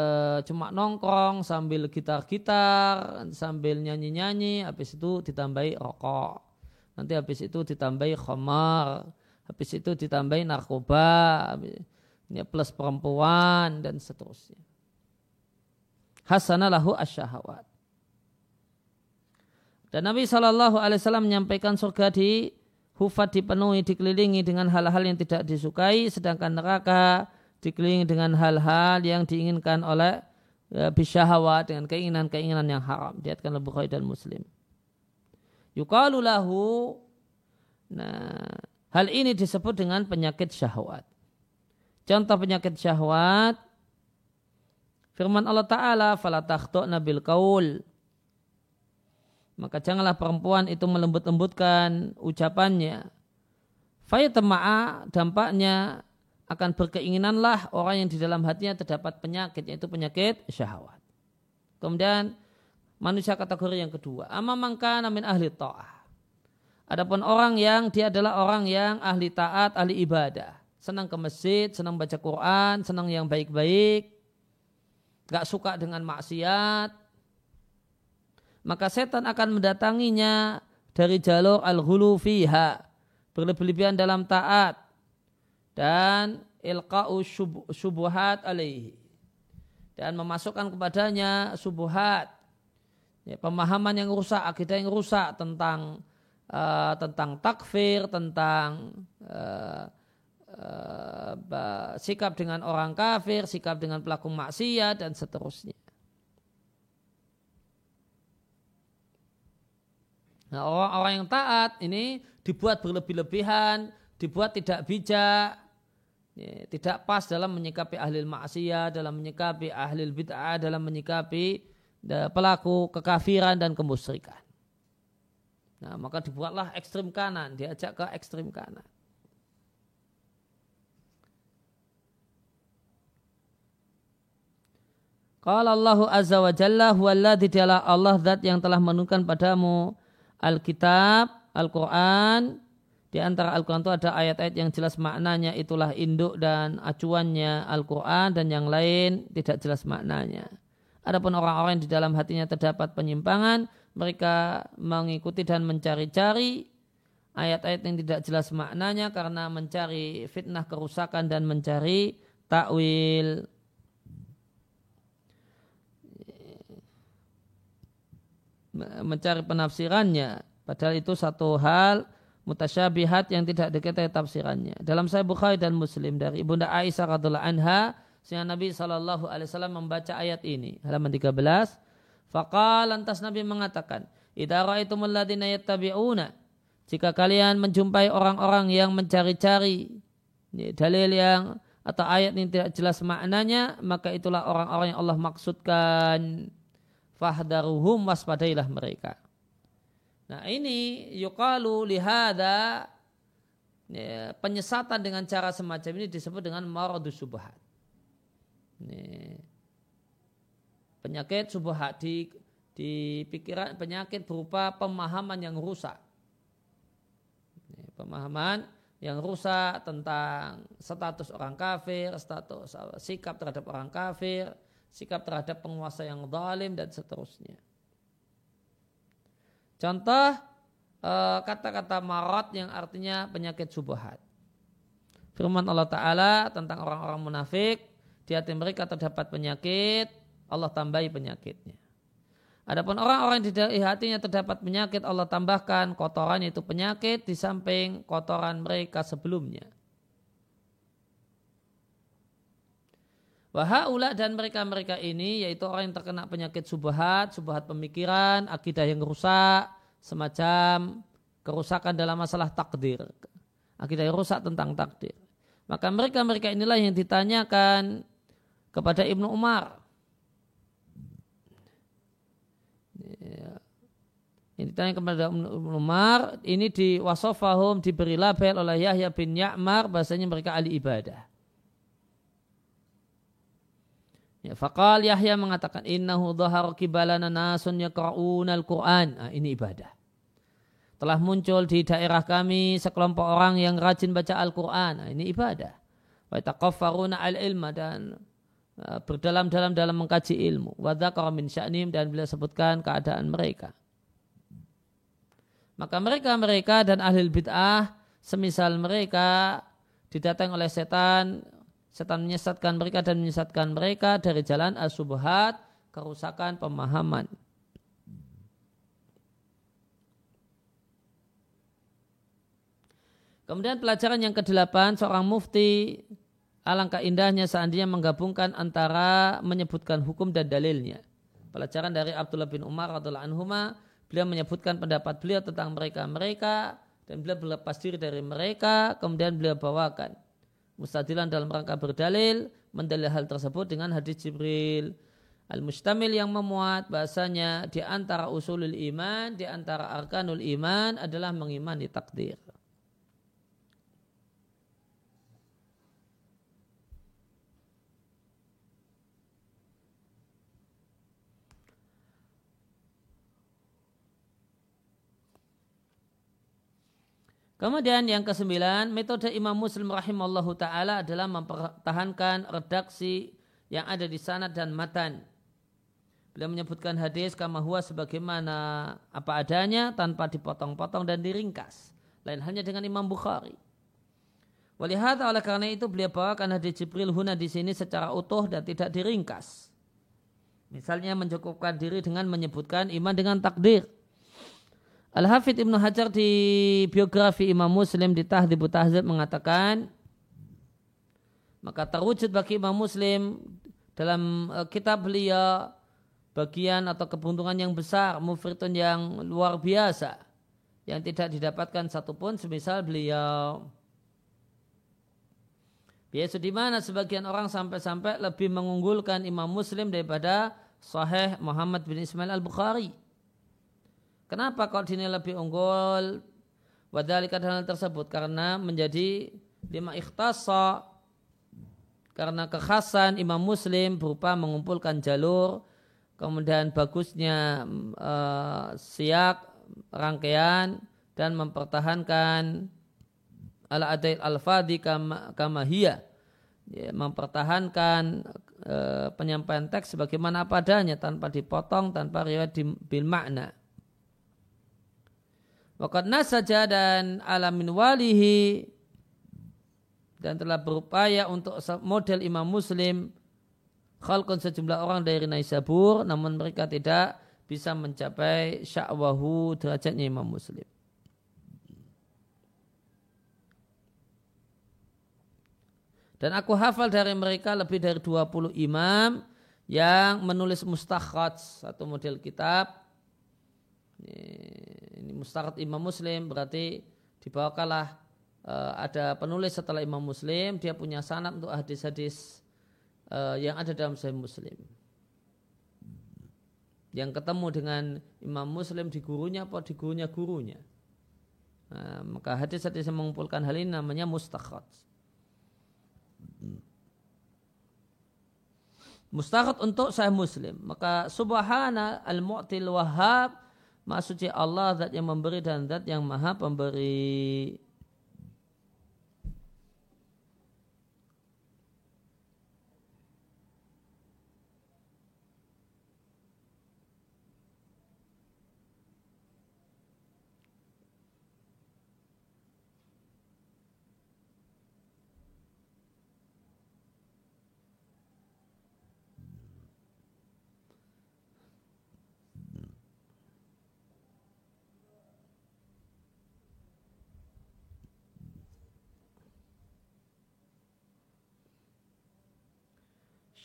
Speaker 1: cuma nongkrong sambil gitar-gitar sambil nyanyi-nyanyi habis itu ditambahi rokok nanti habis itu ditambahi khamar habis itu ditambahi narkoba ini plus perempuan dan seterusnya. Hasana lahu asyahawat. Dan Nabi Shallallahu Alaihi Wasallam menyampaikan surga di hufat dipenuhi dikelilingi dengan hal-hal yang tidak disukai sedangkan neraka dikelilingi dengan hal-hal yang diinginkan oleh ya, bisyahawat dengan keinginan-keinginan yang haram. Diatkan Bukhari dan Muslim yukalu lahu nah hal ini disebut dengan penyakit syahwat contoh penyakit syahwat firman Allah Ta'ala fala nabil kaul maka janganlah perempuan itu melembut-lembutkan ucapannya. Fayatama'a dampaknya akan berkeinginanlah orang yang di dalam hatinya terdapat penyakit yaitu penyakit syahwat. Kemudian manusia kategori yang kedua, amma mangka namin ahli ta'ah. Adapun orang yang dia adalah orang yang ahli taat, ahli ibadah. Senang ke masjid, senang baca Quran, senang yang baik-baik. Gak suka dengan maksiat, maka setan akan mendatanginya dari jalur al-ghulu fiha berlebihan dalam taat dan ilqa'u subuhat alaihi dan memasukkan kepadanya subuhat ya, pemahaman yang rusak akidah yang rusak tentang uh, tentang takfir tentang uh, uh, sikap dengan orang kafir sikap dengan pelaku maksiat dan seterusnya. Nah, orang-orang yang taat ini dibuat berlebih-lebihan, dibuat tidak bijak, ya, tidak pas dalam menyikapi ahli maksiat, dalam menyikapi ahli bid'ah, dalam menyikapi pelaku kekafiran dan kemusyrikan. Nah, maka dibuatlah ekstrim kanan, diajak ke ekstrim kanan. Kalau Allah Azza wa Jalla huwallazi Allah zat yang telah menurunkan padamu Alkitab, Al-Quran, di antara Al-Quran itu ada ayat-ayat yang jelas maknanya itulah induk dan acuannya Al-Quran dan yang lain tidak jelas maknanya. Adapun orang-orang di dalam hatinya terdapat penyimpangan, mereka mengikuti dan mencari-cari ayat-ayat yang tidak jelas maknanya karena mencari fitnah kerusakan dan mencari takwil. Mencari penafsirannya. Padahal itu satu hal mutasyabihat yang tidak diketahui tafsirannya. Dalam Sahih Bukhari dan Muslim dari Ibunda Aisyah radhiallahu anha sehingga Nabi Shallallahu Alaihi Wasallam membaca ayat ini halaman 13 Fakal lantas Nabi mengatakan Idza ra'aitumul ladzina yattabi'una jika kalian menjumpai orang-orang yang mencari-cari dalil yang atau ayat ini tidak jelas maknanya maka itulah orang-orang yang Allah maksudkan. Fahdaruhum waspadailah mereka. Nah ini yukalu lihada ya, penyesatan dengan cara semacam ini disebut dengan maradus subhat. Penyakit subhat di, di pikiran penyakit berupa pemahaman yang rusak. pemahaman yang rusak tentang status orang kafir, status sikap terhadap orang kafir, sikap terhadap penguasa yang zalim dan seterusnya. Contoh eh, kata-kata marot yang artinya penyakit subuhat. Firman Allah Ta'ala tentang orang-orang munafik, di hati mereka terdapat penyakit, Allah tambahi penyakitnya. Adapun orang-orang di hatinya terdapat penyakit, Allah tambahkan kotoran itu penyakit di samping kotoran mereka sebelumnya. Wahaula dan mereka-mereka ini yaitu orang yang terkena penyakit subahat, subahat pemikiran, akidah yang rusak, semacam kerusakan dalam masalah takdir. Akidah yang rusak tentang takdir. Maka mereka-mereka inilah yang ditanyakan kepada Ibnu Umar. Ini ditanya kepada Ibnu Umar, ini di wasofahum diberi label oleh Yahya bin Ya'mar, bahasanya mereka ahli ibadah. Ya, Fakal Yahya mengatakan innahu dhahar kibalana nasun yaqra'una al-Qur'an. Nah, ini ibadah. Telah muncul di daerah kami sekelompok orang yang rajin baca Al-Qur'an. Nah, ini ibadah. Wa al-ilma dan berdalam-dalam dalam mengkaji ilmu. Wa dzakara min sya'nim dan bila sebutkan keadaan mereka. Maka mereka-mereka dan ahli bid'ah semisal mereka didatang oleh setan setan menyesatkan mereka dan menyesatkan mereka dari jalan asubuhat kerusakan pemahaman. Kemudian pelajaran yang kedelapan, seorang mufti alangkah indahnya seandainya menggabungkan antara menyebutkan hukum dan dalilnya. Pelajaran dari Abdullah bin Umar radhiallahu anhuma, beliau menyebutkan pendapat beliau tentang mereka-mereka dan beliau berlepas diri dari mereka, kemudian beliau bawakan mustadilan dalam rangka berdalil mendalil hal tersebut dengan hadis Jibril al-mustamil yang memuat bahasanya di antara usulul iman di antara arkanul iman adalah mengimani takdir Kemudian yang kesembilan, metode Imam Muslim rahimallahu taala adalah mempertahankan redaksi yang ada di sana dan matan. Beliau menyebutkan hadis kama huwa sebagaimana apa adanya tanpa dipotong-potong dan diringkas. Lain hanya dengan Imam Bukhari. Walihata oleh karena itu beliau bawakan hadis Jibril huna di sini secara utuh dan tidak diringkas. Misalnya mencukupkan diri dengan menyebutkan iman dengan takdir Al-Hafidh Ibnu Hajar di biografi Imam Muslim di Tahdzibu Tahdzib mengatakan maka terwujud bagi Imam Muslim dalam uh, kitab beliau bagian atau keberuntungan yang besar, mufritun yang luar biasa yang tidak didapatkan satupun semisal beliau. Biasa di mana sebagian orang sampai-sampai lebih mengunggulkan Imam Muslim daripada Sahih Muhammad bin Ismail Al-Bukhari. Kenapa kok dinilai lebih unggul? Wadhalika hal tersebut? Karena menjadi lima ikhtasa. Karena kekhasan Imam Muslim berupa mengumpulkan jalur kemudian bagusnya uh, siak rangkaian dan mempertahankan ala adail al-fadhi kama, ya, mempertahankan uh, penyampaian teks sebagaimana padanya tanpa dipotong tanpa riwayat bil makna Wakat saja dan alamin walihi dan telah berupaya untuk model Imam Muslim khalqun sejumlah orang dari Naisabur namun mereka tidak bisa mencapai sya'wahu derajatnya Imam Muslim. Dan aku hafal dari mereka lebih dari 20 imam yang menulis mustakhat satu model kitab. Ini mustakhat imam muslim berarti dibawakanlah uh, ada penulis setelah imam muslim dia punya sanad untuk hadis-hadis uh, yang ada dalam sahih muslim yang ketemu dengan imam muslim di gurunya apa di gurunya gurunya nah, maka hadis-hadis yang mengumpulkan hal ini namanya mustakhat Mustakhat untuk saya muslim. Maka subhana al-mu'til wahab. Maksudnya Allah zat yang memberi dan zat yang maha pemberi.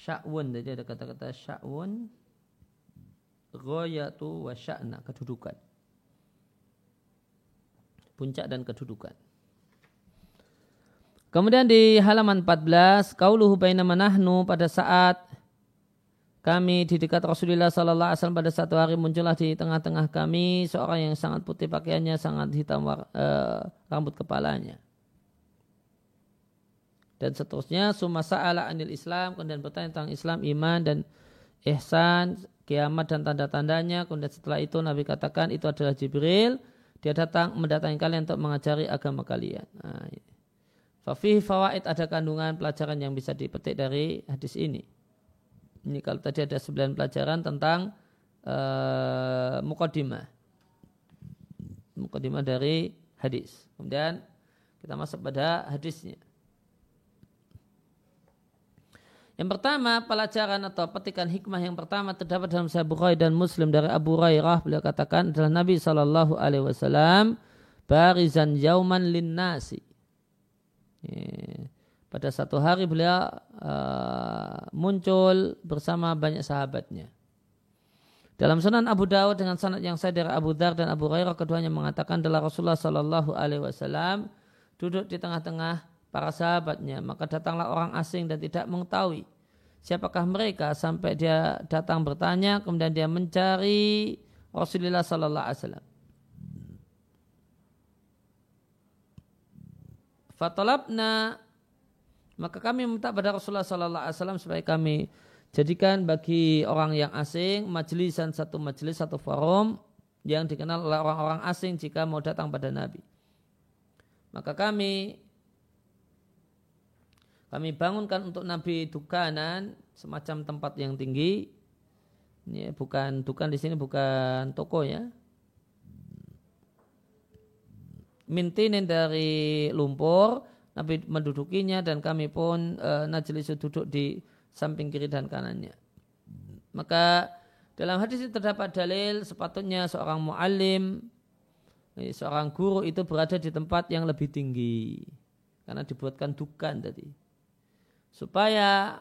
Speaker 1: Sya'wun. Jadi ada kata-kata sya'wun ghayatu wa sya'na kedudukan. Puncak dan kedudukan. Kemudian di halaman 14, kauluhu bainama nahnu pada saat kami di dekat Rasulullah sallallahu alaihi wasallam pada satu hari muncullah di tengah-tengah kami seorang yang sangat putih pakaiannya, sangat hitam uh, rambut kepalanya dan seterusnya summa sa'ala anil Islam kemudian bertanya tentang Islam iman dan ihsan kiamat dan tanda-tandanya kemudian setelah itu Nabi katakan itu adalah Jibril dia datang mendatangi kalian untuk mengajari agama kalian nah, Fafih fawaid ada kandungan pelajaran yang bisa dipetik dari hadis ini. Ini kalau tadi ada 9 pelajaran tentang uh, mukadimah. Mukadimah dari hadis. Kemudian kita masuk pada hadisnya. Yang pertama, pelajaran atau petikan hikmah yang pertama terdapat dalam Sahih Bukhari dan Muslim dari Abu Hurairah beliau katakan adalah Nabi Shallallahu Alaihi Wasallam barizan yauman lin nasi. Pada satu hari beliau uh, muncul bersama banyak sahabatnya. Dalam Sunan Abu Dawud dengan sanad yang saya dari Abu Dar dan Abu Hurairah keduanya mengatakan adalah Rasulullah Shallallahu Alaihi Wasallam duduk di tengah-tengah para sahabatnya. Maka datanglah orang asing dan tidak mengetahui siapakah mereka sampai dia datang bertanya kemudian dia mencari Rasulullah Sallallahu Alaihi Wasallam. Fatalabna maka kami minta pada Rasulullah Sallallahu Alaihi Wasallam supaya kami jadikan bagi orang yang asing majelisan satu majelis satu forum yang dikenal oleh orang-orang asing jika mau datang pada Nabi. Maka kami kami bangunkan untuk Nabi dukanan semacam tempat yang tinggi. Ini bukan dukan di sini bukan toko ya. Mintinin dari lumpur, Nabi mendudukinya dan kami pun e, najlis duduk di samping kiri dan kanannya. Maka dalam hadis itu terdapat dalil sepatutnya seorang muallim, seorang guru itu berada di tempat yang lebih tinggi karena dibuatkan dukan tadi supaya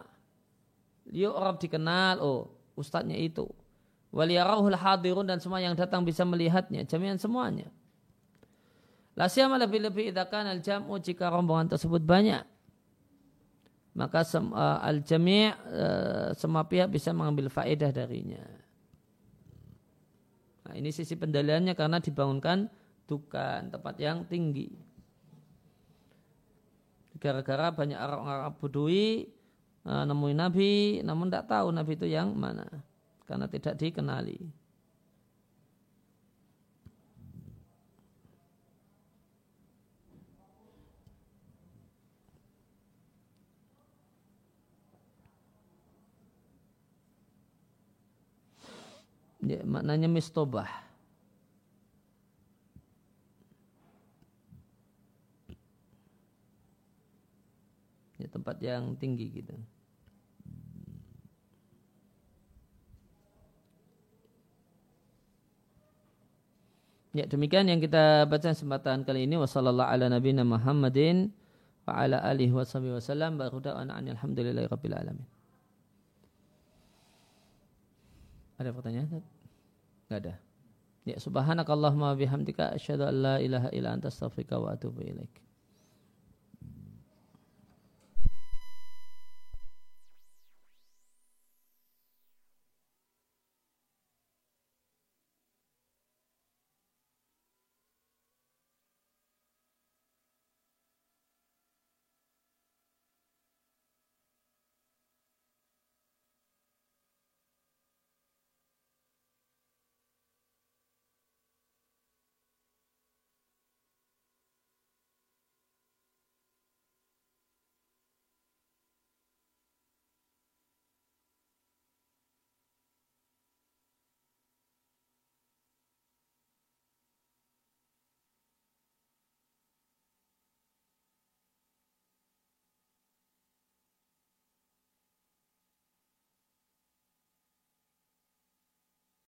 Speaker 1: orang dikenal oh ustadznya itu waliyarahul hadirun dan semua yang datang bisa melihatnya jaminan semuanya La lebih-lebih idakan al-jam'u jika rombongan tersebut banyak. Maka uh, al-jami' uh, semua pihak bisa mengambil faedah darinya. Nah, ini sisi pendalilannya karena dibangunkan dukan tempat yang tinggi gara-gara banyak orang Arab Budui uh, nemuin Nabi namun tidak tahu Nabi itu yang mana karena tidak dikenali. Ya, maknanya mistobah. Ya, tempat yang tinggi gitu. Ya demikian yang kita baca kesempatan kali ini wasallallahu ala nabiyina Muhammadin wa ala alihi wa sahbihi wasallam da'wana alhamdulillahi rabbil alamin. Ada pertanyaan? Enggak ada. Ya subhanakallahumma bihamdika asyhadu an la ilaha illa anta astaghfiruka wa atubu ilaik.